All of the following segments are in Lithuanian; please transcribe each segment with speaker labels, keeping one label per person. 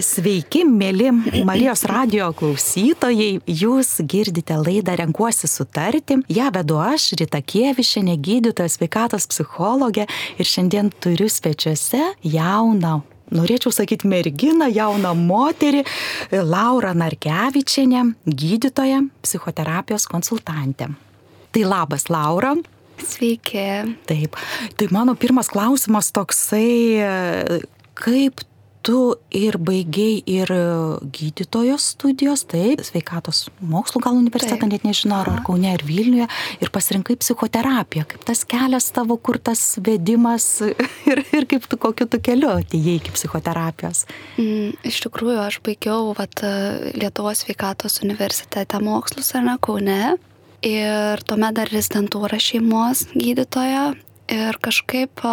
Speaker 1: Sveiki, mėly Marijos radio klausytojai. Jūs girdite laidą Renkuosi sutarti. Ja vedu aš, Rita Kievišė, gydytoja, sveikatos psichologė. Ir šiandien turiu svečiuose jauną norėčiau sakyti merginą, jauną moterį, Laura Narkevičianė, gydytoja, psichoterapijos konsultantė. Tai labas, Laura.
Speaker 2: Sveiki.
Speaker 1: Taip. Tai mano pirmas klausimas toksai, kaip tu ir baigiai ir gydytojos studijos, taip, sveikatos mokslų gal universitetą, net nežinau, ar, ar Kaune, ar Vilniuje, ir pasirinkai psichoterapiją. Kaip tas kelias tavo, kur tas vedimas ir, ir kaip tu kokiu tu keliu atėjai iki psichoterapijos?
Speaker 2: Mm, iš tikrųjų, aš baigiau vat, Lietuvos sveikatos universitete mokslus, ar ne, Kaune. Ir tuomet dar rezidentūra šeimos gydytoja. Ir kažkaip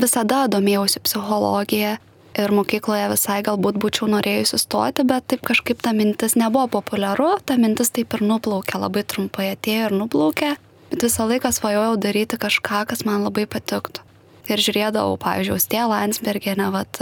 Speaker 2: visada domėjausi psichologija ir mokykloje visai galbūt būčiau norėjusi stoti, bet taip kažkaip ta mintis nebuvo populiaru, ta mintis taip ir nuplaukė, labai trumpai atėjo ir nuplaukė, bet visą laiką svajojau daryti kažką, kas man labai patiktų. Ir žiūrėdavau, pavyzdžiui, Stė Landsbergienė, vat,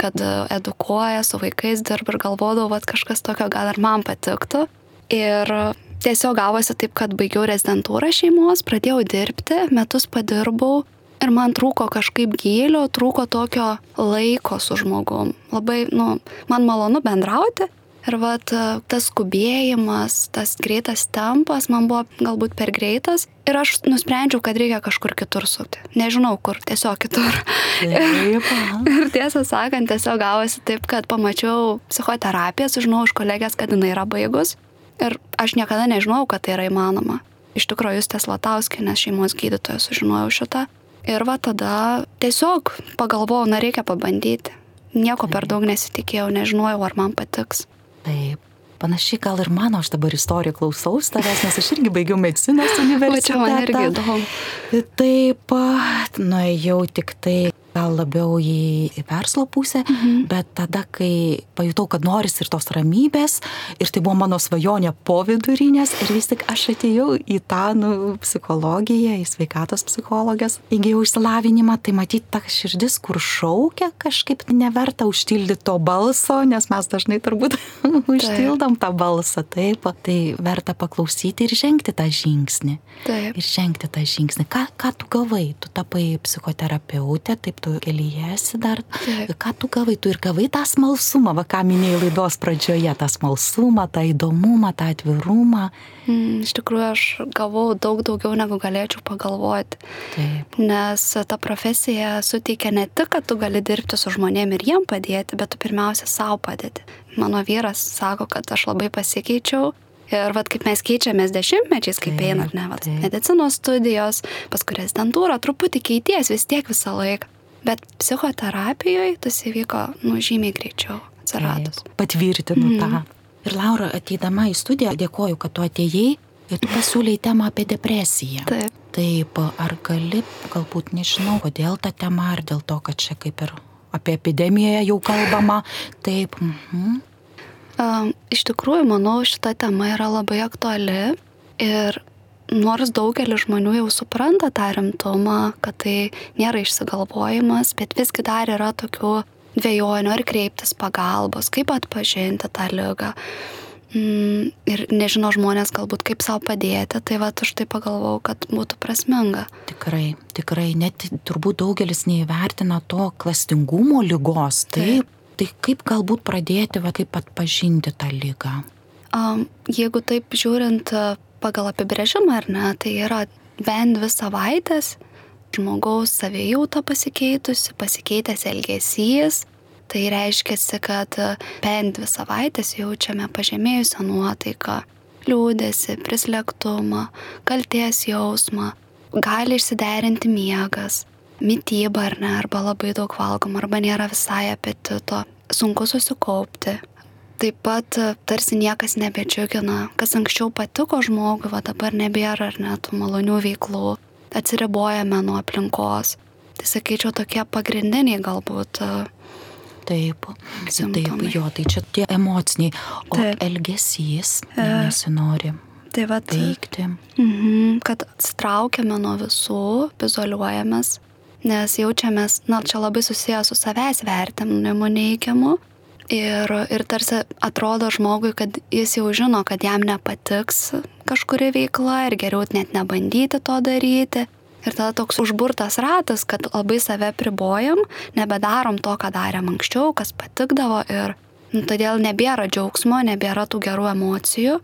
Speaker 2: kad edukuoja, su vaikais dirba ir galvodavau, kad kažkas tokio gal ir man patiktų. Ir tiesiog gavosi taip, kad baigiau rezidentūrą šeimos, pradėjau dirbti, metus padirbau Ir man trūko kažkaip gėlio, trūko tokio laiko su žmogum. Labai, nu, man malonu bendrauti. Ir vat, tas skubėjimas, tas greitas tempas man buvo galbūt per greitas. Ir aš nusprendžiau, kad reikia kažkur kitur sukti. Nežinau kur, tiesiog kitur.
Speaker 1: Taip.
Speaker 2: ir tiesą sakant, tiesiog gavosi taip, kad pamačiau psichoterapiją, sužinojau iš kolegės, kad jinai yra baigus. Ir aš niekada nežinojau, kad tai yra įmanoma. Iš tikrųjų, jūs tes Latauskinės šeimos gydytojas sužinojau šitą. Ir va tada tiesiog pagalvojau, na reikia pabandyti. Nieko per daug nesitikėjau, nežinojau, ar man patiks.
Speaker 1: Taip. Panašiai gal ir mano, aš dabar istoriją klausaus tavęs, nes aš irgi baigiau medicinos universitetą.
Speaker 2: Čia man irgi įdomu.
Speaker 1: Taip, nuėjau tik tai gal labiau į verslo pusę, mhm. bet tada, kai pajutau, kad noris ir tos ramybės, ir tai buvo mano svajonė po vidurinės, ir vis tik aš atėjau į tą nu, psichologiją, į sveikatos psichologės, įgyjau išsilavinimą, tai matyti ta širdis, kur šaukia, kažkaip neverta užtildyti to balso, nes mes dažnai turbūt užtildom tą balsą, taip, tai verta paklausyti ir žengti tą žingsnį.
Speaker 2: Taip.
Speaker 1: Ir žengti tą žingsnį. Ką, ką tu gavai? Tu tapai psichoterapeutė, taip tu kelyje esi dar.
Speaker 2: Taip.
Speaker 1: Ką tu gavai? Tu ir gavai tą smalsumą, va ką minėjai laidos pradžioje, tą smalsumą, tą įdomumą, tą atvirumą.
Speaker 2: Mm, iš tikrųjų, aš gavau daug daugiau negu galėčiau pagalvoti.
Speaker 1: Taip.
Speaker 2: Nes ta profesija suteikia ne tik, kad tu gali dirbti su žmonėmis ir jiem padėti, bet tu pirmiausia savo padėti. Mano vyras sako, kad aš labai pasikeičiau Ir vad kaip mes keičiamės dešimtmečiais, kaip einat, ne, vat, medicinos studijos, paskui rezidentūra, truputį keities vis tiek visą laiką. Bet psichoterapijoje tas įvyko, nu, žymiai greičiau atsiradus.
Speaker 1: Taip, Patvirtinu
Speaker 2: Mhm.
Speaker 1: tą. Ir Laura, ateidama į studiją, dėkoju, kad tu atėjai ir tu pasiūlyi temą apie depresiją.
Speaker 2: Taip.
Speaker 1: Taip, ar gali, galbūt nežinau, kodėl ta tema, ar dėl to, kad čia kaip ir apie epidemiją jau kalbama. Taip. Mhm.
Speaker 2: Um, iš tikrųjų, manau, šita tema yra labai aktuali ir nors daugelis žmonių jau supranta tą rimtumą, kad tai nėra išsigalvojimas, bet visgi dar yra tokių dviejonių, ar kreiptis pagalbos, kaip atpažinti tą lygą. Mm, ir nežino žmonės galbūt kaip savo padėti, tai va už tai pagalvojau, kad būtų prasminga.
Speaker 1: Tikrai, tikrai, net turbūt daugelis neįvertina to klastingumo lygos. Taip. Tai kaip galbūt pradėti, va, kaip atpažinti tą lygą?
Speaker 2: Jeigu taip žiūrint pagal apibrėžimą ar ne, tai yra bent dvi savaitės žmogaus savijauta pasikeitusi, pasikeitęs elgesys. Tai reiškia, kad bent dvi savaitės jaučiame pažemėjusią nuotaiką, liūdėsi, prislėgtumą, kalties jausmą, gali išsiderinti miegas, mytyba ar ne, arba labai daug valgom, arba nėra visai apetito, sunku susikaupti, Taip pat e, tarsi niekas nebedžiugina, kas anksčiau patiko žmogui, va dabar nebėra ar net malonių veiklų, atsiribojame nuo aplinkos. Tai sakyčiau, tokie pagrindiniai galbūt. e,
Speaker 1: Taip, taip,
Speaker 2: Simptomai.
Speaker 1: jo, tai čia tie emociniai, o
Speaker 2: Taip.
Speaker 1: elgesys
Speaker 2: E.
Speaker 1: nesinori
Speaker 2: Tai va,
Speaker 1: veikti.
Speaker 2: mhm, kad atsitraukiame nuo visų, izoliuojamės. nes jaučiamės, na, čia labai susijęs su savęs vertinimu neigiamu. Ir, ir tarsi atrodo žmogui, kad jis jau žino, kad jam nepatiks kažkuri veikla ir geriau net nebandyti to daryti. Ir tada toks užburtas ratas, kad labai save pribojam, nebedarom to, ką darėm anksčiau, kas patikdavo ir Nu, todėl nebėra džiaugsmo, nebėra tų gerų emocijų,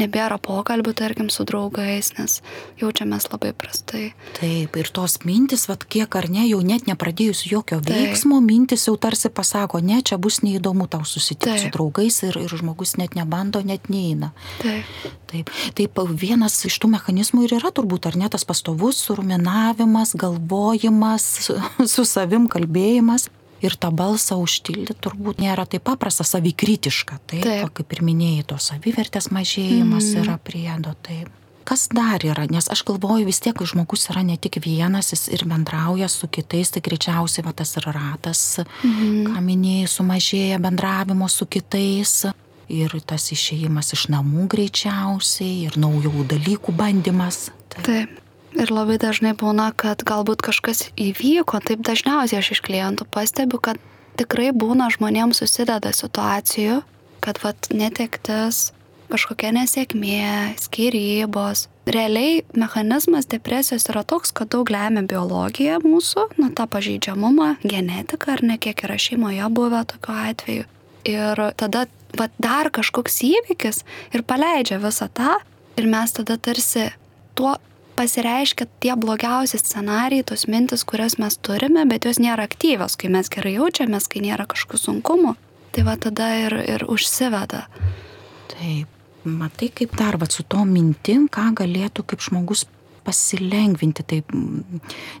Speaker 2: nebėra pokalbių, tarkim, su draugais, nes jaučiamės labai prastai.
Speaker 1: Taip, ir tos mintis, vad kiek ar ne, jau net nepradėjus jokio Taip. veiksmo, mintis jau tarsi pasako, ne, čia bus neįdomu tau susitikti su draugais ir, ir žmogus net nebando, net neina.
Speaker 2: Taip.
Speaker 1: Taip. Taip, vienas iš tų mechanizmų ir yra turbūt, ar ne, tas pastovus suruminavimas, galvojimas, su savim kalbėjimas ir tą balsą užtildyti turbūt nėra taip paprasta, savikritiška. Taip, taip. kaip ir minėjai, to savivertės mažėjimas mm. yra priedo. Taip. Kas dar yra, nes aš galvoju vis tiek, kai žmogus yra ne tik vienas, jis ir bendrauja su kitais, tai greičiausiai va, tas yra ratas, mm. ką minėjai, sumažėja bendravimo su kitais. Ir tas išėjimas iš namų greičiausiai, ir naujų dalykų bandymas.
Speaker 2: Taip. taip. Ir labai dažnai būna, kad galbūt kažkas įvyko, taip dažniausiai aš iš klientų pastebiu, kad tikrai būna žmonėms susideda situacijų, kad vat netektis, kažkokia nesėkmė, skirybos. Realiai mechanizmas depresijos yra toks, kad daug lemia biologija mūsų, nu tą pažeidžiamumą, genetiką ar ne kiek yra šeimoje buvę tokiu atveju. Ir tada vat, dar kažkoks įvykis ir paleidžia visą tą ir mes tada tarsi tuo pasireiškia tie blogiausi scenarijai, tos mintis, kurias mes turime, bet jos nėra aktyvios, kai mes gerai jaučiamės, kai nėra kažkokių sunkumų. Tai va tada ir, ir užsiveda.
Speaker 1: Taip, matai kaip dar, va su to mintim, ką galėtų kaip žmogus pasilengvinti, taip,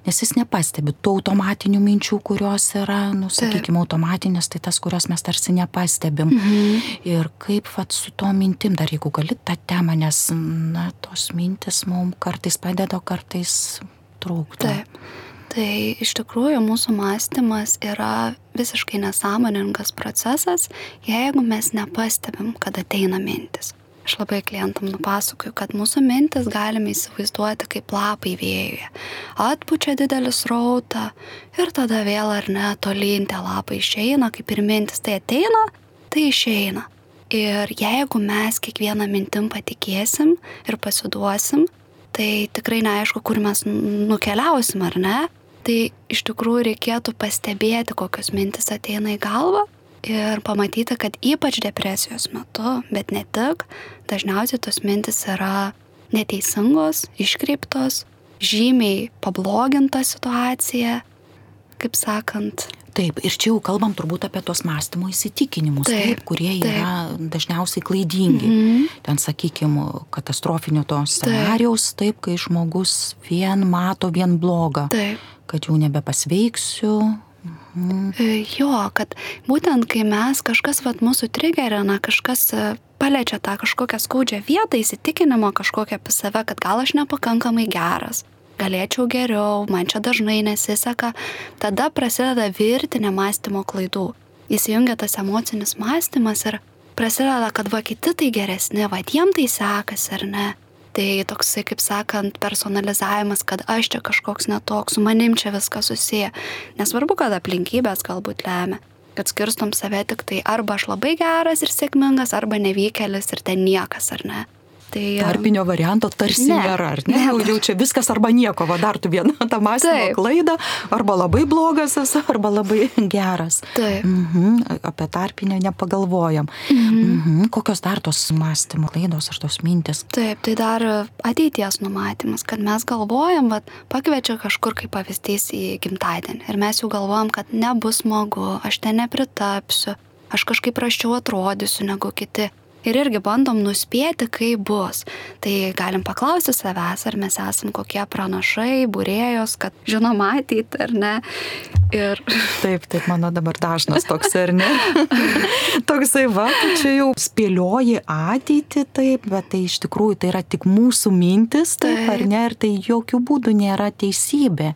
Speaker 1: nes jis nepastebi tų automatinių minčių, kurios yra, nu, sakykime, automatinės, tai tas, kurios mes tarsi nepastebim. Mhm. Ir kaip vat, su to mintim, dar jeigu gali tą temą, nes, na, tos mintis mums kartais padeda, kartais trūksta.
Speaker 2: Taip. Tai iš tikrųjų mūsų mąstymas yra visiškai nesąmoningas procesas, jeigu mes nepastebim, kad ateina mintis. Aš labai klientam nupasakoju, kad mūsų mintis galime įsivaizduoti kaip lapai vėjuje. Atpučia didelį srautą ir tada vėl ar ne tolyn tie lapai išeina, kaip ir mintis tai ateina, tai išeina. Ir jeigu mes kiekvieną mintim patikėsim ir pasiduosim, tai tikrai neaišku, kur mes nukeliausim ar ne. Tai iš tikrųjų reikėtų pastebėti, kokios mintis ateina į galvą ir pamatyti, kad ypač depresijos metu, bet ne tik, dažniausiai tos mintis yra neteisingos, iškreiptos, žymiai pabloginta situacija, kaip sakant.
Speaker 1: Taip, ir čia jau kalbam turbūt apie tos mąstymo įsitikinimus, taip, taip, kurie taip. yra dažniausiai klaidingi. Mm -hmm. Ten, sakykime, katastrofinio to scenarijaus, taip. taip, kai žmogus vien mato vien blogą, taip. kad jau nebepasveiksiu,
Speaker 2: Mhm. Jo, kad būtent kai mes kažkas vat mūsų trigerina, kažkas e, paliečia tą kažkokią skaudžią vietą, įsitikinimo kažkokią apie save, kad gal aš nepakankamai geras, galėčiau geriau, man čia dažnai nesiseka, tada prasideda virtinė mąstymo klaidų. Įsijungia tas emocinis mąstymas ir prasideda, kad va kiti tai geresni, va jiem tai sekasi ar ne. Tai toksai, kaip sakant, personalizavimas, kad aš čia kažkoks netoks, su manim čia viskas susiję. Nesvarbu, kad aplinkybės galbūt lemia kad skirstom save tik tai arba aš labai geras ir sėkmingas, arba nevykėlis ir ten niekas, ar ne.
Speaker 1: Tai, Tarpinio varianto tarsi ne, nėra, ar ne? ne jau, jau čia viskas arba nieko, va dar tu vieną tą mąstymo klaidą, arba labai blogas esi, arba labai geras.
Speaker 2: Taip.
Speaker 1: Mhm, apie tarpinę nepagalvojam. Mhm. Mhm, kokios dar tos mąstymo klaidos ar tos mintis?
Speaker 2: Taip, tai dar ateities numatymas, kad mes galvojam, va pakviečia kažkur kaip pavyzdys į gimtadienį ir mes jau galvojam, kad nebus smagu, aš ten nepritapsiu, aš kažkaip praščiau atrodysiu negu kiti ir irgi bandom nuspėti, kaip bus. Tai galim paklausti savęs, ar mes esam kokie pranašai, būrėjos, kad žinom ateitį ar ne. Ir...
Speaker 1: Taip, taip, mano dabar dažnas toks, ar ne? Toksai, va, čia jau spėlioji ateitį, taip, bet tai iš tikrųjų tai yra tik mūsų mintis, taip, taip. ar ne, ir tai jokių būdų nėra teisybė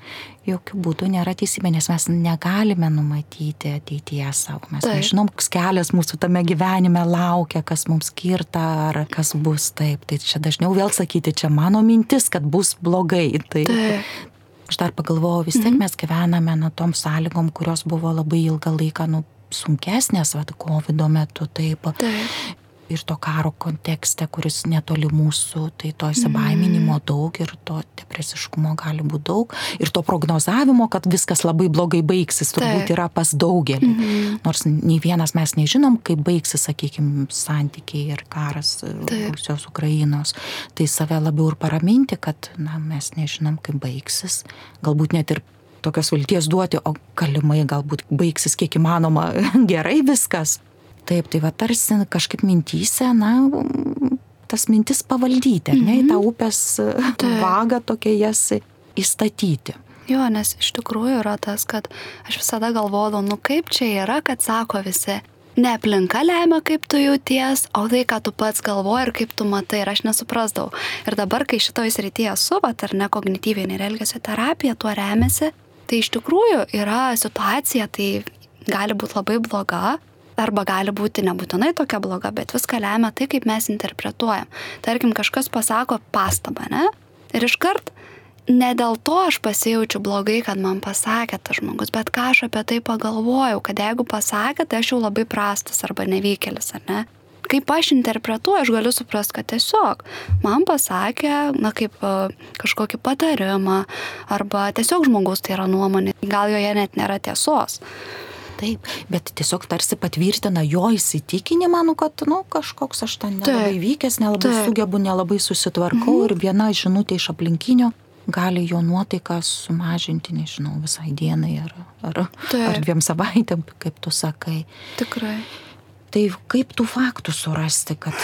Speaker 1: jokių būdų nėra teisybė, nes mes negalime numatyti ateityje savo. Mes taip. nežinom, koks kelias mūsų tame gyvenime laukia, kas mums skirta ar kas bus taip. Tai čia dažniau vėl sakyti, čia mano mintis, kad bus blogai. Tai, taip. Aš dar pagalvojau, vis tiek mes gyvename na tom sąlygom, kurios buvo labai ilgą laiką, nu, sunkesnės, va, COVID metu, taip.
Speaker 2: Taip
Speaker 1: ir to karo kontekste, kuris netoli mūsų, tai to įsibaiminimo mm. daug ir to depresiškumo gali būti daug. Ir to prognozavimo, kad viskas labai blogai baigsis, turbūt yra pas daugelį. Mm. Nors nei vienas mes nežinom, kaip baigsis, sakykime, santykiai ir karas e, Taip. Rusijos, Ukrainos. Tai save labiau ir paraminti, kad na, mes nežinom, kaip baigsis. Galbūt net ir tokios vilties duoti, o galimai galbūt baigsis kiek įmanoma gerai viskas. Taip, tai va tarsi kažkaip mintysė, na, tas mintis pavaldyti, ar ne, į tą mhm. upės Taip. vagą tokia jas įstatyti.
Speaker 2: Jo, nes iš tikrųjų yra tas, kad aš visada galvodavau, nu kaip čia yra, kad sako visi, ne aplinka lemia, kaip tu jauties, o tai, ką tu pats galvoji ir kaip tu matai, ir aš nesuprasdavau. Ir dabar, kai šitoje srityje suvat, ar ne kognityvinė ir elgesio terapija tuo remiasi, tai iš tikrųjų yra situacija, tai gali būti labai bloga, arba gali būti nebūtinai tokia bloga, bet viską lemia tai, kaip mes interpretuojam. Tarkim, kažkas pasako pastabą, ne? Ir iškart ne dėl to aš pasijaučiu blogai, kad man pasakė tas žmogus, bet ką aš apie tai pagalvojau, kad jeigu pasakė, tai aš jau labai prastas arba nevykėlis, ar ne? Kaip aš interpretuoju, aš galiu suprasti, kad tiesiog man pasakė, na kaip kažkokį patarimą, arba tiesiog žmogus tai yra nuomonė, gal joje net nėra tiesos.
Speaker 1: Taip, bet tiesiog tarsi patvirtina jo įsitikinimą, nu, kad, nu, kažkoks aš ten nelabai Taip. vykęs, nelabai Taip. sugebu, nelabai susitvarkau mhm. ir viena žinutė iš aplinkinio gali jo nuotaiką sumažinti, nežinau, visai dienai ar, ar, Taip. ar dviem savaitėm, kaip tu sakai.
Speaker 2: Tikrai.
Speaker 1: Tai kaip tų faktų surasti, kad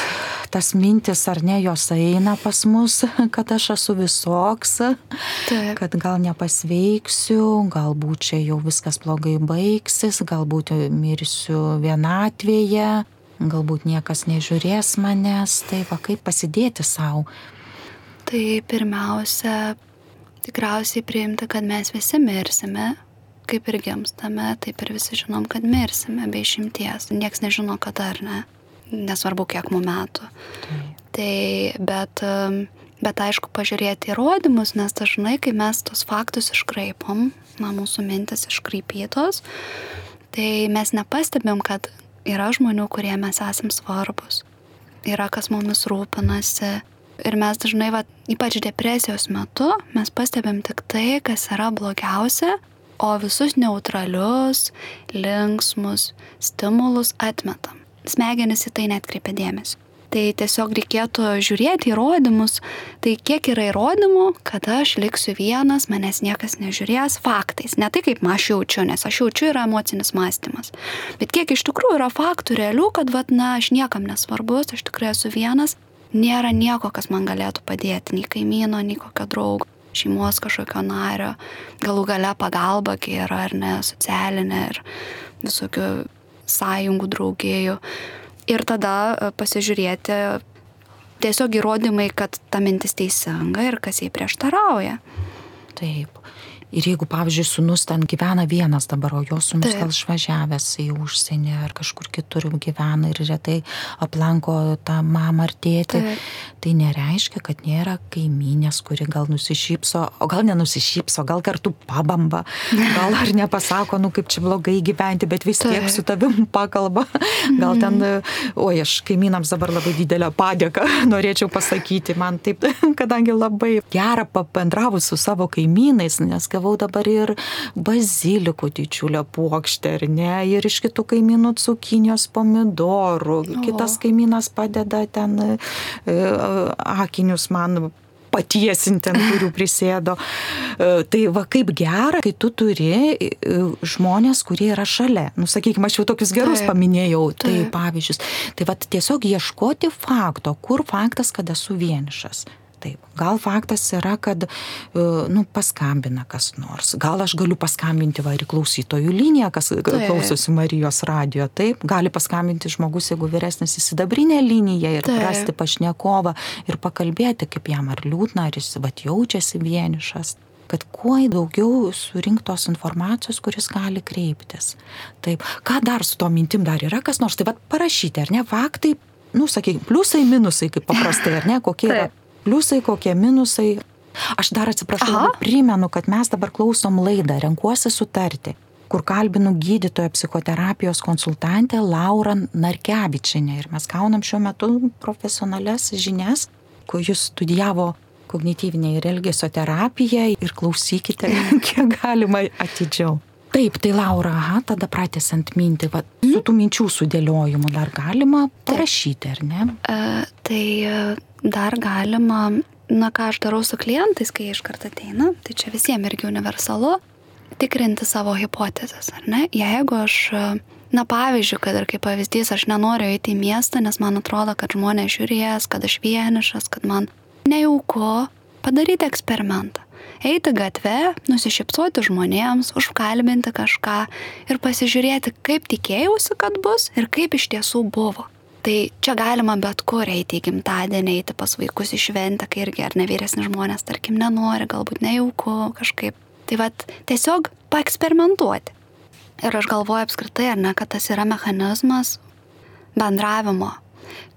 Speaker 1: tas mintis ar ne jos eina pas mus, kad aš esu visoks, Taip. kad gal nepasveiksiu, galbūt čia jau viskas blogai baigsis, galbūt mirsiu vienatvėje, galbūt niekas nežiūrės manęs, tai va kaip pasidėti savo.
Speaker 2: Tai pirmiausia, tikriausiai priimti, kad mes visi mirsime kaip ir gimstame, taip ir visi žinom, kad mirsime be išimties. Niekas nežino, kada ar ne. Nesvarbu, kiek mūsų metų. Tai, bet, um, bet aišku, pažiūrėti įrodymus, nes dažnai, kai mes tos faktus iškraipom, na, mūsų mintis iškraipytos, tai mes nepastebėm, kad yra žmonių, kurie mes esam svarbus. Yra kas mumis rūpinasi. Ir mes dažnai, va, ypač depresijos metu, mes pastebėm tik tai, kas yra blogiausia o visus neutralius, linksmus stimulus atmetam. Smegenys į tai netkreipia dėmesio. Tai tiesiog reikėtų žiūrėti įrodymus, tai kiek yra įrodymų, kad aš liksiu vienas, manęs niekas nežiūrės faktais. Ne tai kaip aš jaučiu, nes aš jaučiu yra emocinis mąstymas. Bet kiek iš tikrųjų yra faktų realių, kad, vad, na, aš niekam nesvarbus, aš tikrai esu vienas, nėra nieko, kas man galėtų padėti, nei kaimyno, nei kokio draugo šeimos kažkokio nario, galų gale pagalba, kai yra ar ne socialinė ir visokių sąjungų draugėjų. Ir tada e, pasižiūrėti tiesiog įrodymai, kad ta mintis teisinga ir kas jai prieštarauja.
Speaker 1: Taip. Ir jeigu, pavyzdžiui, sunus ten gyvena vienas dabar, o jo sunus gal išvažiavęs į užsienį ar kažkur kitur gyvena ir retai aplanko tą mamą ar tėtį, Taip. Tai nereiškia, kad nėra kaimynės, kuri gal nusišypso, o gal nenusišypso, gal kartu pabamba, gal ar nepasako, nu kaip čia blogai gyventi, bet vis tiek su tavim pakalba. Gal ten, oi, aš kaimynams dabar labai didelę padėką norėčiau pasakyti, man taip, kadangi labai gera pabendravus su savo kaimynais, nes gavau dabar ir bazilikų didžiulę puokštę, ar ne, ir iš kitų kaimynų cukinijos pomidorų. Kitas kaimynas padeda ten e, akinius man patiesinti, ant kurių prisėdo. E, tai va kaip gera, kai tu turi e, žmonės, kurie yra šalia. Nu, sakykime, aš jau tokius gerus taip, paminėjau, tai pavyzdžius. Tai va tiesiog ieškoti fakto, kur faktas, kad esu vienišas taip. Gal faktas yra, kad, e, nu, paskambina kas nors. Gal aš galiu paskambinti va ir klausytojų liniją, kas taip. klausosi Marijos radio. Taip, gali paskambinti žmogus, jeigu vyresnis į sidabrinę liniją ir taip. rasti pašnekovą ir pakalbėti, kaip jam ar liūdna, ar jis va jaučiasi vienišas kad kuo daugiau surinktos informacijos, kuris gali kreiptis. Taip, ką dar su to mintim dar yra, kas nors, tai vad parašyti, ar ne, faktai, nu, sakykime, pliusai, minusai, kaip paprastai, ar ne, kokie yra pliusai, kokie minusai. Aš dar atsiprašau, primenu, kad mes dabar klausom laidą Renkuosi sutarti kur kalbinu gydytoją psichoterapijos konsultantę Laurą Narkevičinę. Ir mes gaunam šiuo metu profesionales žinias, kur jūs studijavo kognityvinė ir elgesio terapija ir klausykite, kiek galima atidžiau. Taip, tai Laura, aha, tada pratęsant mintį, va, su tų minčių sudėliojimu dar galima parašyti, ar ne?
Speaker 2: E, tai e, dar galima, na ką aš darau su klientais, kai iš karto ateina, tai čia visiems irgi universalu, tikrinti savo hipotezes, ar ne? Jeigu aš, na pavyzdžiui, kad ir kaip pavyzdys, aš nenoriu eiti į miestą, nes man atrodo, kad žmonės žiūrės, kad aš vienišas, kad man nejauku, padaryti eksperimentą. Eiti gatve, nusišypsoti žmonėms, užkalbinti kažką ir pasižiūrėti, kaip tikėjausi, kad bus ir kaip iš tiesų buvo. Tai čia galima bet kur eiti į gimtadienį, eiti pas vaikus į šventę, kai irgi ar ne vyresni žmonės, tarkim, nenori, galbūt nejauku kažkaip Tai vad tiesiog paeksperimentuoti. Ir aš galvoju apskritai, ar ne, kad tas yra mechanizmas bendravimo,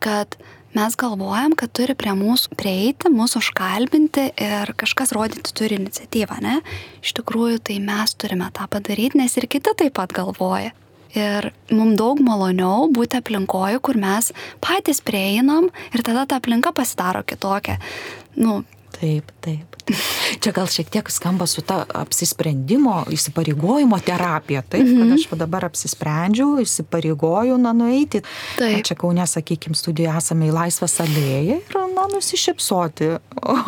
Speaker 2: kad mes galvojam, kad turi prie mūsų prieiti, mūsų užkalbinti ir kažkas rodyti turi iniciatyvą, ne? Iš tikrųjų, tai mes turime tą padaryti, nes ir kiti taip pat galvoja. Ir mums daug maloniau būti aplinkoje, kur mes patys prieinam ir tada ta aplinka pasidaro kitokia. Nu,
Speaker 1: Taip, taip. Čia gal šiek tiek skamba su ta apsisprendimo, įsipareigojimo terapija. Taip, mm -hmm. kad aš dabar apsisprendžiau, įsipareigoju, na, nueiti. Taip. Čia Kaune, sakykime, studijoje esame į laisvą salėją ir, na, nusišypsoti,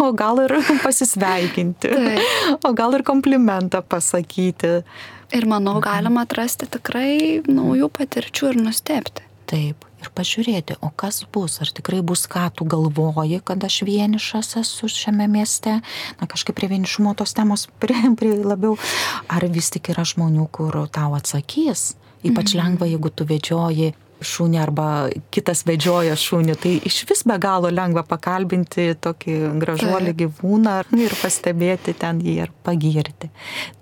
Speaker 1: o gal ir pasisveikinti, taip. o gal ir komplimentą pasakyti.
Speaker 2: Ir manau, galima atrasti tikrai naujų patirčių ir nustepti.
Speaker 1: Taip ir pažiūrėti, o kas bus, ar tikrai bus, ką tu galvoji, kad aš vienišas esu šiame mieste, na kažkaip prie vienišumo tos temos prie, prie labiau, ar vis tik yra žmonių, kur tau atsakys. Ypač mhm. lengva, jeigu tu vedžioji šunį arba kitas vedžioja šunį, tai iš vis be galo lengva pakalbinti tokį gražuolį gyvūną ir pastebėti ten jį ir pagirti.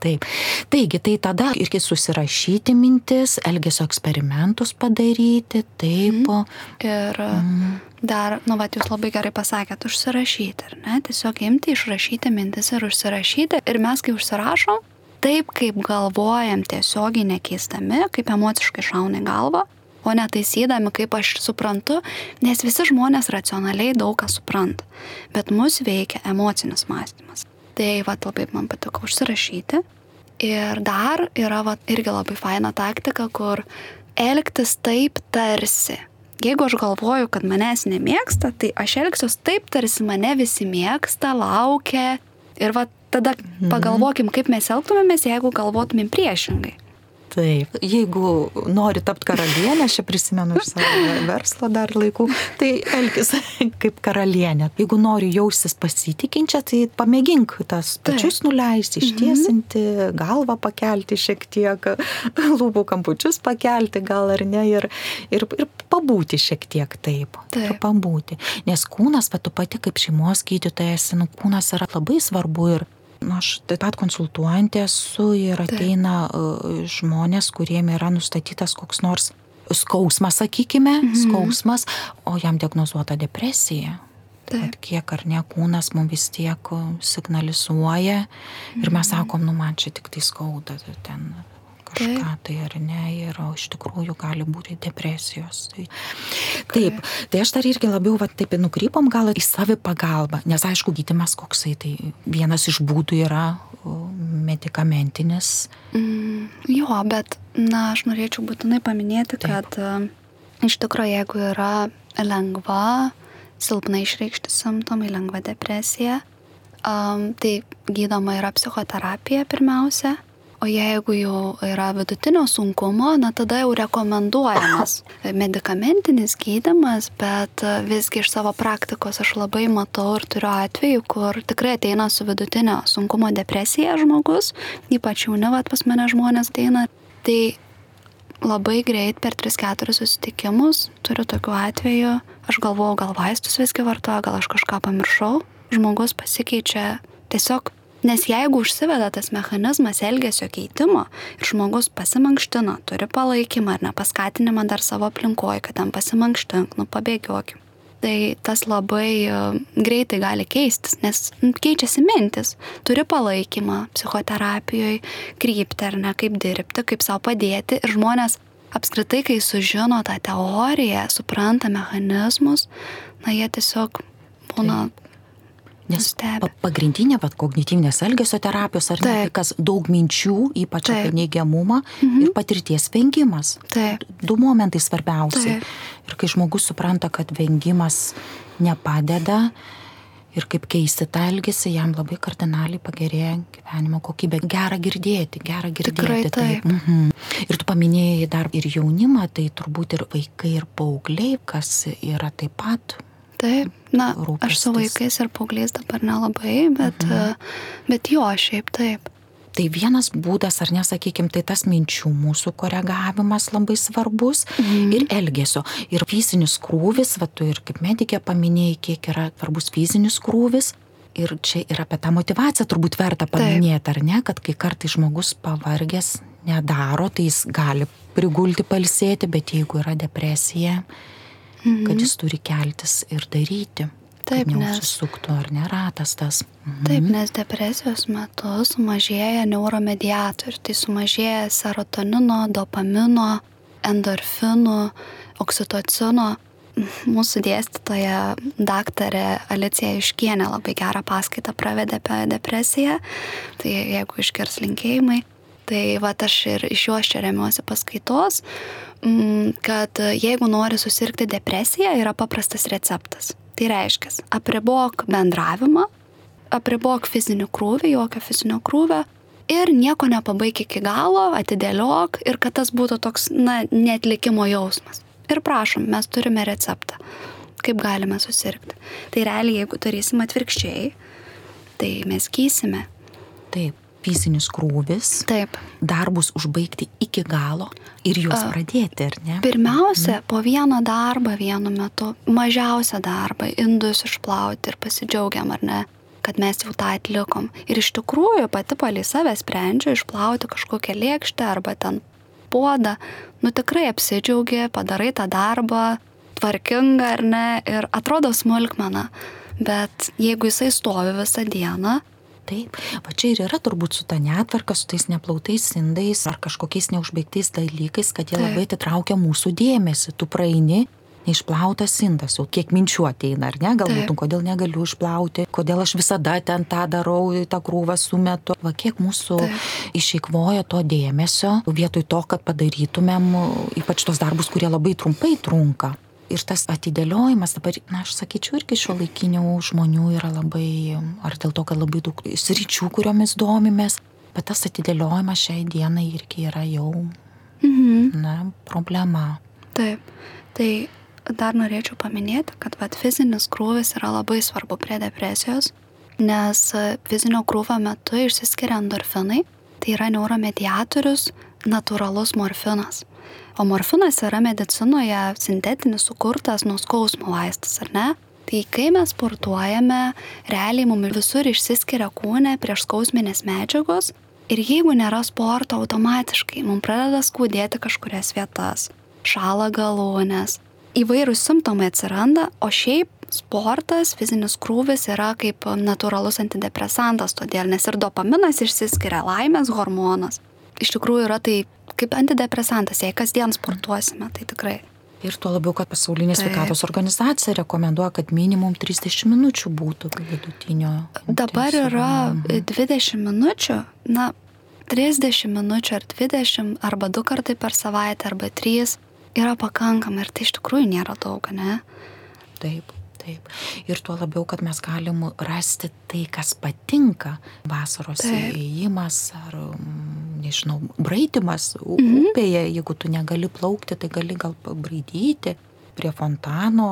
Speaker 1: Taip. Taigi, tai tada irgi susirašyti mintis, elgesio eksperimentus padaryti, taip. Mm.
Speaker 2: Ir mm. dar, nu, va, jūs labai gerai pasakėt, užsirašyti, ar ne? Tiesiog imti, išrašyti mintis ir užsirašyti. Ir mes, kai užsirašom, taip kaip galvojam tiesiogiai nekeistami, kaip emociškai šauna į galvą, o ne taisydami, kaip aš suprantu, nes visi žmonės racionaliai daug ką supranta, bet mus veikia emocinis mąstymas. Tai va labai man patiko užsirašyti. Ir dar yra va, irgi labai faina taktika, kur elgtis taip tarsi. Jeigu aš galvoju, kad manęs nemėgsta, tai aš elgsiuos taip, tarsi mane visi mėgsta, laukia. Ir va tada mhm. pagalvokim, kaip mes elgtumėmės, jeigu galvotumėm priešingai.
Speaker 1: Taip, jeigu nori tapti karalienė, aš čia prisimenu iš savo verslo dar laikų, tai elgis kaip karalienė. Jeigu nori jaustis pasitikinčia, tai pamėgink tas pačius nuleisti, ištiesinti, galvą pakelti šiek tiek, lūpų kampučius pakelti gal ar ne ir, ir, ir pabūti šiek tiek taip. taip. Ir pabūti. Nes kūnas, bet tu pati kaip šeimos gydytojas, nu, kūnas yra labai svarbu ir Aš taip pat konsultuojantė esu ir ateina taip. žmonės, kuriem yra nustatytas koks nors skausmas, sakykime, mhm. skausmas, o jam diagnozuota depresija. Taip. Kiek ar ne kūnas mums vis tiek signalizuoja ir mes mhm. sakom, nu man čia tik tai skauda, ten kažką taip. tai ar ne, ir iš tikrųjų gali būti depresijos. Tai, taip, tai aš dar irgi labiau, va, taip nukrypom gal į savi pagalbą, nes aišku, gydimas koksai, tai vienas iš būdų yra medikamentinis.
Speaker 2: Mm, jo, bet, na, aš norėčiau būtinai paminėti, taip. kad uh, iš tikrųjų, jeigu yra lengva, silpnai išreikšti simptomai, lengva depresija, um, tai gydoma yra psichoterapija pirmiausia O jeigu jau yra vidutinio sunkumo, na tada jau rekomenduojamas medikamentinis gydimas, bet visgi iš savo praktikos aš labai matau ir turiu atveju, kur tikrai ateina su vidutinio sunkumo depresija žmogus, ypač jauni, vad pas mane žmonės ateina. Tai labai greit per 3-4 susitikimus turiu tokių atvejų, aš galvoju, gal vaistus visgi vartoju, gal aš kažką pamiršau, žmogus pasikeičia tiesiog Nes jeigu užsiveda tas mechanizmas elgesio keitimo ir žmogus pasimankština, turi palaikymą ar nepaskatinimą dar savo aplinkoje, kad ten pasimankštink, nu pabėgiokim. tai tas labai e, greitai gali keistis, nes nu, keičiasi mintis. Turi palaikymą psichoterapijoje, krypti ar ne, kaip dirbti, kaip savo padėti. Ir žmonės apskritai, kai sužino tą teoriją, supranta mechanizmus, na jie tiesiog būna Taip
Speaker 1: Nes pa pagrindinė pat kognityvinės elgesio terapijos ar ne, tai kas daug minčių, ypač Taip. apie neigiamumą mhm. ir patirties vengimas. Taip. Du momentai svarbiausi. Taip. Ir kai žmogus supranta, kad vengimas nepadeda ir kaip keisti tą elgesį, jam labai kardinaliai pagerėja gyvenimo kokybė. Gera girdėti, gera girdėti.
Speaker 2: Tikrai taip. taip. Mhm.
Speaker 1: Ir tu paminėjai dar ir jaunimą, tai turbūt ir vaikai, ir paaugliai, kas yra taip pat
Speaker 2: Taip, na, rūpestis. aš su vaikais ir paaugliais dabar nelabai, bet, mhm. bet jo, šiaip taip.
Speaker 1: Tai vienas būdas, ar nesakykime, tai tas minčių mūsų koregavimas labai svarbus mhm. ir elgesio. Ir fizinis krūvis, va tu ir kaip medikė paminėjai, kiek yra svarbus fizinis krūvis. Ir čia ir apie tą motivaciją turbūt verta paminėti, ar ne, kad kai kartai žmogus pavargęs nedaro, tai jis gali prigulti palsėti, bet jeigu yra depresija, mhm. kad jis turi keltis ir daryti. Taip, nes susuktų ar neratas tas.
Speaker 2: Mhm. Taip, nes depresijos metu sumažėja neuromediatorių, tai sumažėja serotonino, dopamino, endorfinų, oksitocino. Mūsų dėstytoja daktarė Alicija Iškienė labai gerą paskaitą pravedė apie depresiją, tai jeigu iškirs linkėjimai, tai va aš ir iš juos čia remiuosi paskaitos, Mm, kad jeigu nori susirgti depresiją, yra paprastas receptas. Tai reiškia, apribok bendravimą, apribok fizinį krūvį, jokio fizinio krūvio ir nieko nepabaik iki galo, atidėliok ir kad tas būtų toks, na, netlikimo jausmas. Ir prašom, mes turime receptą, kaip galime susirgti. Tai realiai, jeigu darysim atvirkščiai, tai mes keisime.
Speaker 1: Taip fizinis krūvis.
Speaker 2: Taip.
Speaker 1: Darbus užbaigti iki galo ir juos A, pradėti, ar ne?
Speaker 2: Pirmiausia, mm. po vieną darbą vienu metu, mažiausią darbą, indus išplauti ir pasidžiaugiam, ar ne? kad mes jau tą atlikom. Ir iš tikrųjų pati palį save sprendžiu išplauti kažkokią lėkštę arba ten puodą. Nu tikrai apsidžiaugi, padarai tą darbą, tvarkinga ar ne, ir atrodo smulkmena. Bet jeigu jisai stovi visą dieną,
Speaker 1: Taip, va čia ir yra turbūt su ta netvarka, su tais neplautais indais ar kažkokiais neužbaigtais dalykais, kad jie Taip. labai atitraukia mūsų dėmesį. Tu praeini, neišplautas indas, jau kiek minčių ateina, ar ne, galbūt, nu, kodėl negaliu išplauti, kodėl aš visada ten tą darau, tą krūvą sumetu, va kiek mūsų Taip. išeikvoja to dėmesio, vietoj to, kad padarytumėm ypač tos darbus, kurie labai trumpai trunka. Ir tas atidėliojimas dabar, na, aš sakyčiau, irgi šio laikinių žmonių yra labai, ar dėl to, kad labai daug sričių, kuriomis domimės, bet tas atidėliojimas šiai dienai irgi yra jau, mhm. na, problema.
Speaker 2: Taip, tai dar norėčiau paminėti, kad vat, fizinis krūvis yra labai svarbu prie depresijos, nes fizinio krūvio metu išsiskiria endorfinai, tai yra neuromediatorius, natūralus morfinas. O morfinas yra medicinoje sintetinis sukurtas nuo skausmo vaistas, ar ne? Tai kai mes sportuojame, realiai mums visur išsiskiria kūne prieš skausminės medžiagos ir jeigu nėra sporto, automatiškai mums pradeda skaudėti kažkurias vietas, šala galūnės, įvairūs simptomai atsiranda, o šiaip sportas, fizinis krūvis yra kaip natūralus antidepresantas, todėl nes ir dopaminas išsiskiria laimės hormonas. Iš tikrųjų yra tai kaip antidepresantas, jei kasdien sportuosime, tai tikrai.
Speaker 1: Ir tuo labiau, kad pasaulinė sveikatos organizacija rekomenduoja, kad minimum 30 minučių būtų vidutinio.
Speaker 2: Dabar yra 20 minučių, na, 30 minučių ar 20, arba du kartai per savaitę, arba 3 yra pakankama ir tai iš tikrųjų nėra daug, ne?
Speaker 1: Taip. Taip. Ir tuo labiau, kad mes galim rasti tai, kas patinka. Vasaros įėjimas ar, mm, nežinau, braidimas mhm. upėje, jeigu tu negali plaukti, tai gali gal braidyti prie fontano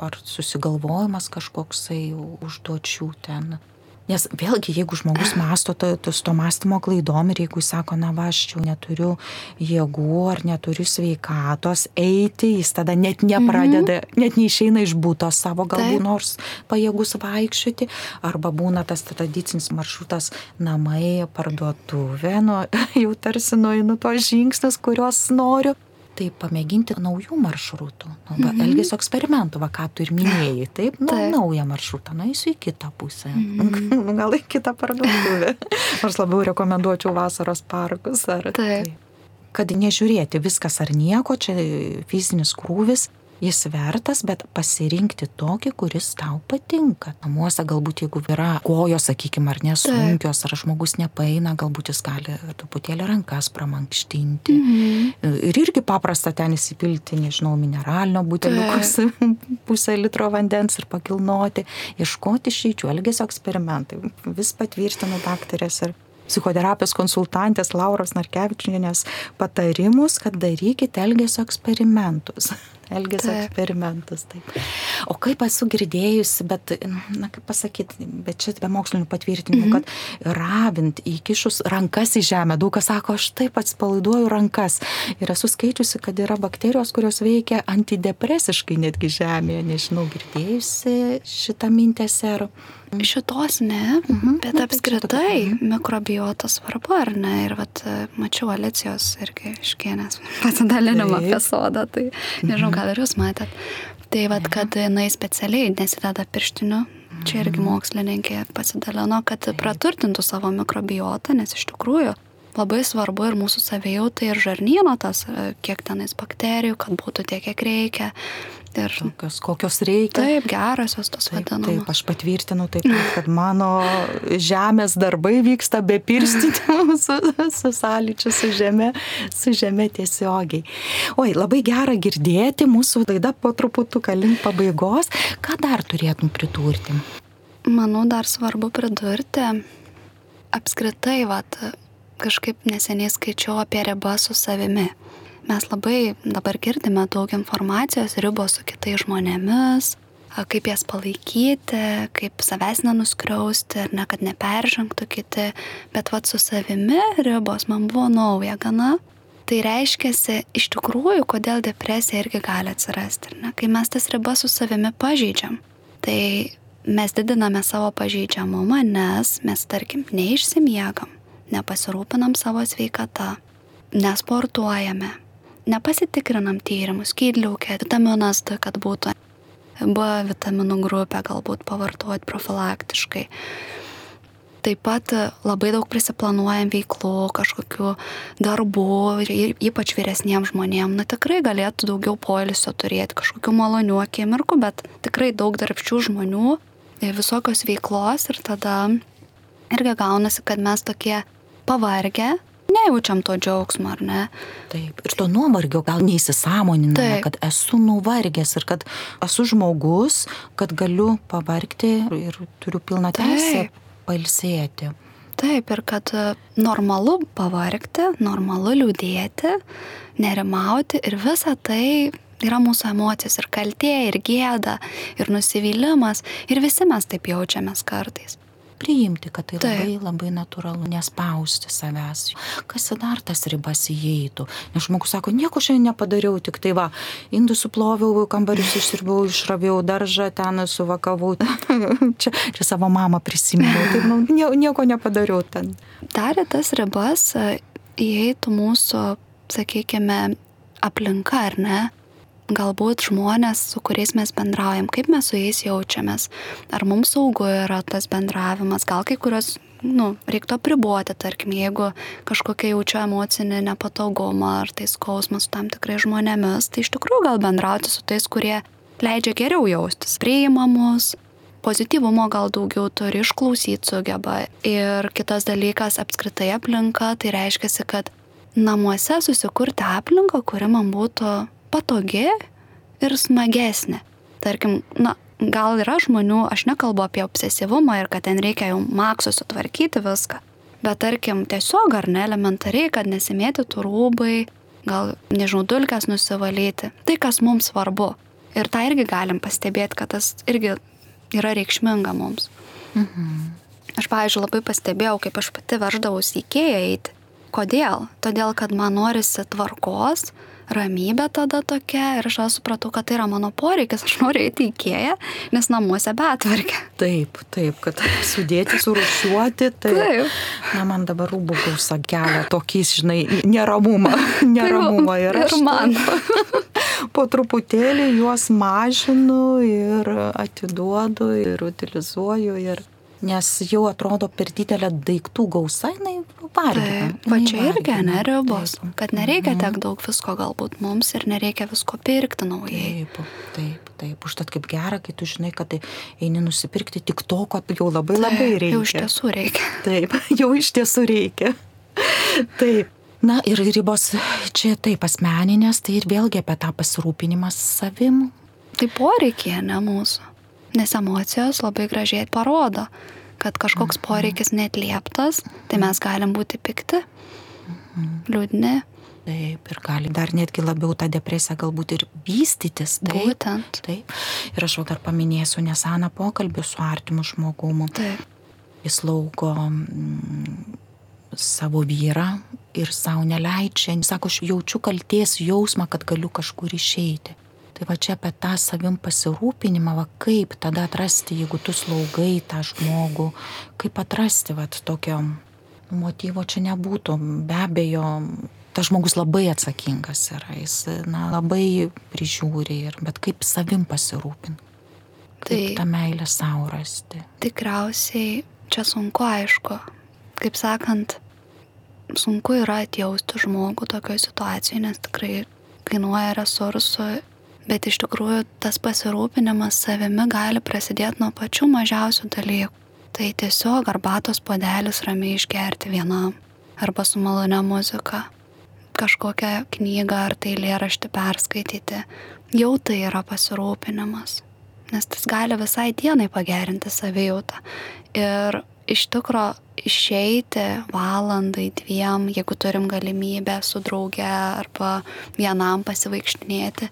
Speaker 1: ar susigalvojimas kažkoksai užduočių ten Nes vėlgi, jeigu žmogus masto to, to, to mąstymo klaidom ir jeigu jis sako, na va, aš jau neturiu jėgų ar neturiu sveikatos eiti, jis tada net nepradeda, mhm. net neišeina iš būto savo, galbūt nors pajėgus vaikščioti, arba būna tas tradicinis maršrutas namai, parduotuvė, nu, jau tarsi nueinu tos žingsnius, kuriuos noriu. Tai pamėginti naujų maršrutų, nu, va, mhm. elgesio eksperimentų, va, ką tu ir minėjai, taip, nu, taip. naują maršrutą, nueisiu į kitą pusę, mhm. gal į kitą parduotuvę. Aš labiau rekomenduočiau vasaros parkus ar taip. taip. Kad nežiūrėti viskas ar nieko, čia fizinis krūvis, jis vertas, bet pasirinkti tokį, kuris tau patinka. Namuose galbūt jeigu yra kojos, sakykime, ar nesunkios, ar žmogus nepaina, galbūt jis gali truputėlį rankas pramankštinti. Mhm. Ir irgi paprasta ten įsipilti, nežinau, mineralinio butelio pusę litro vandens ir pakilnoti, ieškoti šeičių, elgesio eksperimentai. Vis patvirtinu daktarės ir psichoterapijos konsultantės Lauros Narkevičiūnės patarimus, kad darykite elgesio eksperimentus elgesio eksperimentus. Taip. O kaip esu girdėjusi, bet, na kaip pasakyti, bet čia be mokslinių patvirtinimų, -hmm. kad ravint įkišus rankas į žemę, daug kas sako, aš taip atsipalaiduoju rankas. Ir esu skaičiusi, kad yra bakterijos, kurios veikia antidepresiškai netgi žemėje. Nežinau, girdėjusi šitą mintėse ar...
Speaker 2: Šitos ne, mhm. bet apskritai mhm. mikrobiota svarbu, ar ne? Ir vat, mačiau Alicijos irgi iškienės pasidalinimą apie sodą, tai nežinau, gal ir jūs matėt. Tai vad, kad jinai specialiai nesideda pirštinių, čia irgi mhm. mokslininkė pasidalino, kad praturtintų savo mikrobiotą, nes iš tikrųjų labai svarbu ir mūsų savijautai ir žarnyno tas, kiek tenais bakterijų, kad būtų tiek, kiek reikia.
Speaker 1: Ir tokios, kokios reikia.
Speaker 2: Taip, gerosios tos vadinamos.
Speaker 1: Taip, aš patvirtinu taip, kad mano žemės darbai vyksta be pirstinių, su, su sąlyčiu, su žemė, su žemė tiesiogiai. Oi, labai gera girdėti, mūsų laida po truputuką link pabaigos. Ką dar turėtum pridurti?
Speaker 2: Manau, dar svarbu pridurti, apskritai, vat, kažkaip neseniai skaičiau apie ribą su savimi mes labai dabar girdime daug informacijos, ribos su kitais žmonėmis, kaip jas palaikyti, kaip savęs nenuskriausti ir ne, kad neperžengtų kiti, bet vad su savimi ribos man buvo nauja gana. Tai reiškia, iš tikrųjų, kodėl depresija irgi gali atsirasti, ne? kai mes tas ribas su savimi pažeidžiam. Tai mes didiname savo pažeidžiamumą, nes mes, tarkim, neišsimiegam, nepasirūpinam savo sveikatą, nesportuojame, nepasitikrinam tyrimus, skydliaukė, vitaminas D, kad būtų B vitaminų grupę galbūt pavartoti profilaktiškai. Taip pat labai daug prisiplanuojam veiklų, kažkokių darbų, ypač vyresniems žmonėms. Na tikrai galėtų daugiau poilsio turėti, kažkokių malonių akimirkų, bet tikrai daug darbščių žmonių, visokios veiklos ir tada irgi gaunasi, kad mes tokie pavargę, nejaučiam to džiaugsmo, ar ne?
Speaker 1: Taip, ir to nuovargio gal neįsisamoniname, kad esu nuvargęs ir kad esu žmogus, kad galiu pavargti ir turiu pilną teisę pailsėti.
Speaker 2: Taip, ir kad e, normalu pavargti, normalu liūdėti, nerimauti ir visa tai yra mūsų emocijos ir kaltė, ir gėda, ir nusivylimas, ir visi mes taip jaučiamės kartais
Speaker 1: priimti, kad tai labai, Taip. labai natūralu, nespausti savęs. Kas dar tas ribas įeitų? Nes žmogus sako, nieko šiandien nepadariau, tik tai va, indus suploviau, kambarius išsirbau, išraviau daržą, ten suvakavau, čia, čia savo mamą prisiminiau, tai nu, nieko nepadariau ten.
Speaker 2: Dar tas ribas e, įeitų mūsų, sakykime, aplinka, ar ne? Galbūt žmonės, su kuriais mes bendraujam, kaip mes su jais jaučiamės, ar mums saugu yra tas bendravimas, gal kai kurios, nu, reiktų apriboti, tarkim, jeigu kažkokia jaučiu emocinį nepatogumą ar tai skausmas su tam tikrai žmonėmis, tai iš tikrųjų gal bendrauti su tais, kurie leidžia geriau jaustis, priimamus, pozityvumo gal daugiau turi, išklausyti sugeba. Ir kitas dalykas, apskritai aplinka, tai reiškia, kad namuose susikurti aplinką, kuri man būtų patogi ir smagesnė. Tarkim, na, gal yra žmonių, aš nekalbu apie obsesyvumą ir kad ten reikia jau maksu sutvarkyti viską, bet tarkim, tiesiog ar ne elementariai, kad nesimėtytų rūbai, gal, nežinau, dulkes nusivalyti. Tai, kas mums svarbu. Ir tą irgi galim pastebėti, kad tas irgi yra reikšminga mums. Mhm. Aš, pavyzdžiui, labai pastebėjau, kaip aš pati veždavausi į kėją eiti. Kodėl? Todėl, kad man norisi tvarkos, ramybė tada tokia ir aš supratau, kad tai yra mano poreikis, aš noriu eiti į Ikėją, nes namuose betvarkė.
Speaker 1: Taip, taip, kad sudėti, surušiuoti, tai... Taip. Na, man dabar rūbų gausa kelia tokį, žinai, neramumą. Neramumą
Speaker 2: ir aš. Ir man.
Speaker 1: po truputėlį juos mažinu ir atiduodu ir utilizuoju. Ir nes jau atrodo per didelė daiktų gausa, jinai vargina.
Speaker 2: Va čia irgi neribos, kad nereikia mhm. tiek daug visko galbūt mums ir nereikia visko pirkti naujai.
Speaker 1: Taip, taip, taip. Užtat kaip gera, kai tu žinai, kad tai eini nusipirkti tik to, ko jau labai taip, labai reikia.
Speaker 2: Jau iš tiesų reikia.
Speaker 1: Taip, jau iš tiesų reikia. Taip. Na ir ribos čia taip asmeninės, tai ir vėlgi apie tą pasirūpinimą savim.
Speaker 2: Tai poreikiai, ne mūsų. Nes emocijos labai gražiai parodo, kad kažkoks mhm. poreikis netlieptas, tai mes galim būti pikti, mhm. liūdni.
Speaker 1: Taip, ir gali dar netgi labiau tą depresiją galbūt ir vystytis.
Speaker 2: Taip, Būtent.
Speaker 1: Taip. Ir aš jau dar paminėsiu neseną pokalbį su artimu žmogumu.
Speaker 2: Taip.
Speaker 1: Jis lauko mm, savo vyrą ir savo neleidžia. Sako, aš jaučiu kalties jausmą, kad galiu kažkur išeiti. Tai va čia apie tą savim pasirūpinimą, va kaip tada atrasti, jeigu tu slaugai tą žmogų, kaip atrasti va tokio motyvo čia nebūtų. Be abejo, tas žmogus labai atsakingas yra, jis na, labai prižiūri, ir, bet kaip savim pasirūpinti. Tai, tą meilę savo rasti.
Speaker 2: Tikriausiai čia sunku aišku. Kaip sakant, sunku yra atjausti žmogų tokioje situacijoje, nes tikrai kainuoja resursų Bet iš tikrųjų tas pasirūpinimas savimi gali prasidėti nuo pačių mažiausių dalykų. Tai tiesiog arbatos podelis ramiai išgerti vienam arba su malonia muzika, kažkokią knygą ar tai lėraštį perskaityti. Jau tai yra pasirūpinimas, nes tas gali visai dienai pagerinti savijautą. Ir iš tikro išeiti valandai, dviem, jeigu turim galimybę su drauge arba vienam pasivaikštinėti,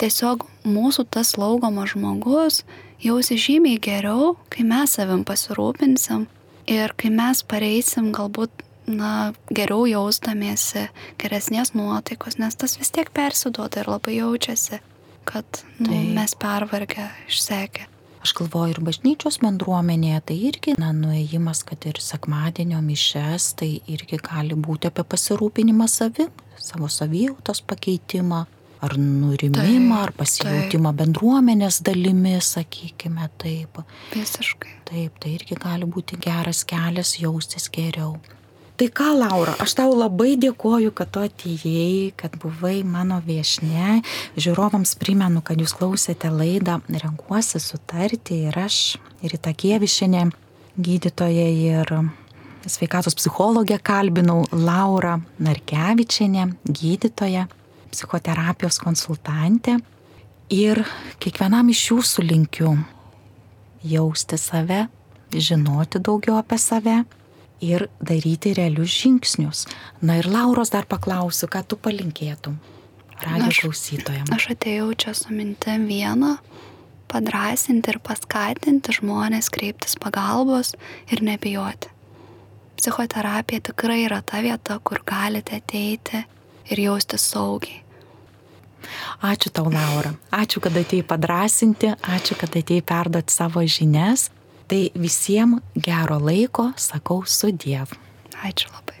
Speaker 2: tiesiog mūsų tas slaugomas žmogus jausi žymiai geriau, kai mes savim pasirūpinsim ir kai mes pareisim galbūt na, geriau jausdamiesi, geresnės nuotaikos, nes tas vis tiek persiduoda ir labai jaučiasi, kad nu, tai. mes pervargę, išsekę.
Speaker 1: Aš galvoju, ir bažnyčios bendruomenėje tai irgi, na, nuėjimas, kad ir sekmadienio mišes, tai irgi gali būti apie pasirūpinimą savim, savo savijautos pakeitimą, ar nurimimą, ar pasijautimą taip. bendruomenės dalimi, sakykime taip.
Speaker 2: Visiškai.
Speaker 1: Taip, tai irgi gali būti geras kelias jaustis geriau. Tai ką, Laura, aš tau labai dėkoju, kad tu atėjai, kad buvai mano viešne. Žiūrovams primenu, kad jūs klausėte laidą Renkuosi sutarti ir aš, ir Itakievišinė, gydytoja ir sveikatos psichologė kalbinau Laura Narkevičianė, gydytoja psichoterapijos konsultantė ir kiekvienam iš jūsų linkiu jausti save, žinoti daugiau apie save ir daryti realius žingsnius. Na ir Lauros dar paklausiu, ką tu palinkėtum radio klausytojams.
Speaker 2: Aš atėjau čia su mintim vieną padrasinti ir paskatinti žmonės kreiptis pagalbos ir nebijoti. Psichoterapija tikrai yra ta vieta, kur galite ateiti ir jausti saugiai.
Speaker 1: Ačiū tau, Laura. Ačiū, kad atėjai padrasinti, ačiū, kad atėjai perduoti savo žinias. Tai visiems gero laiko, sakau, su Dievu.
Speaker 2: Ačiū labai.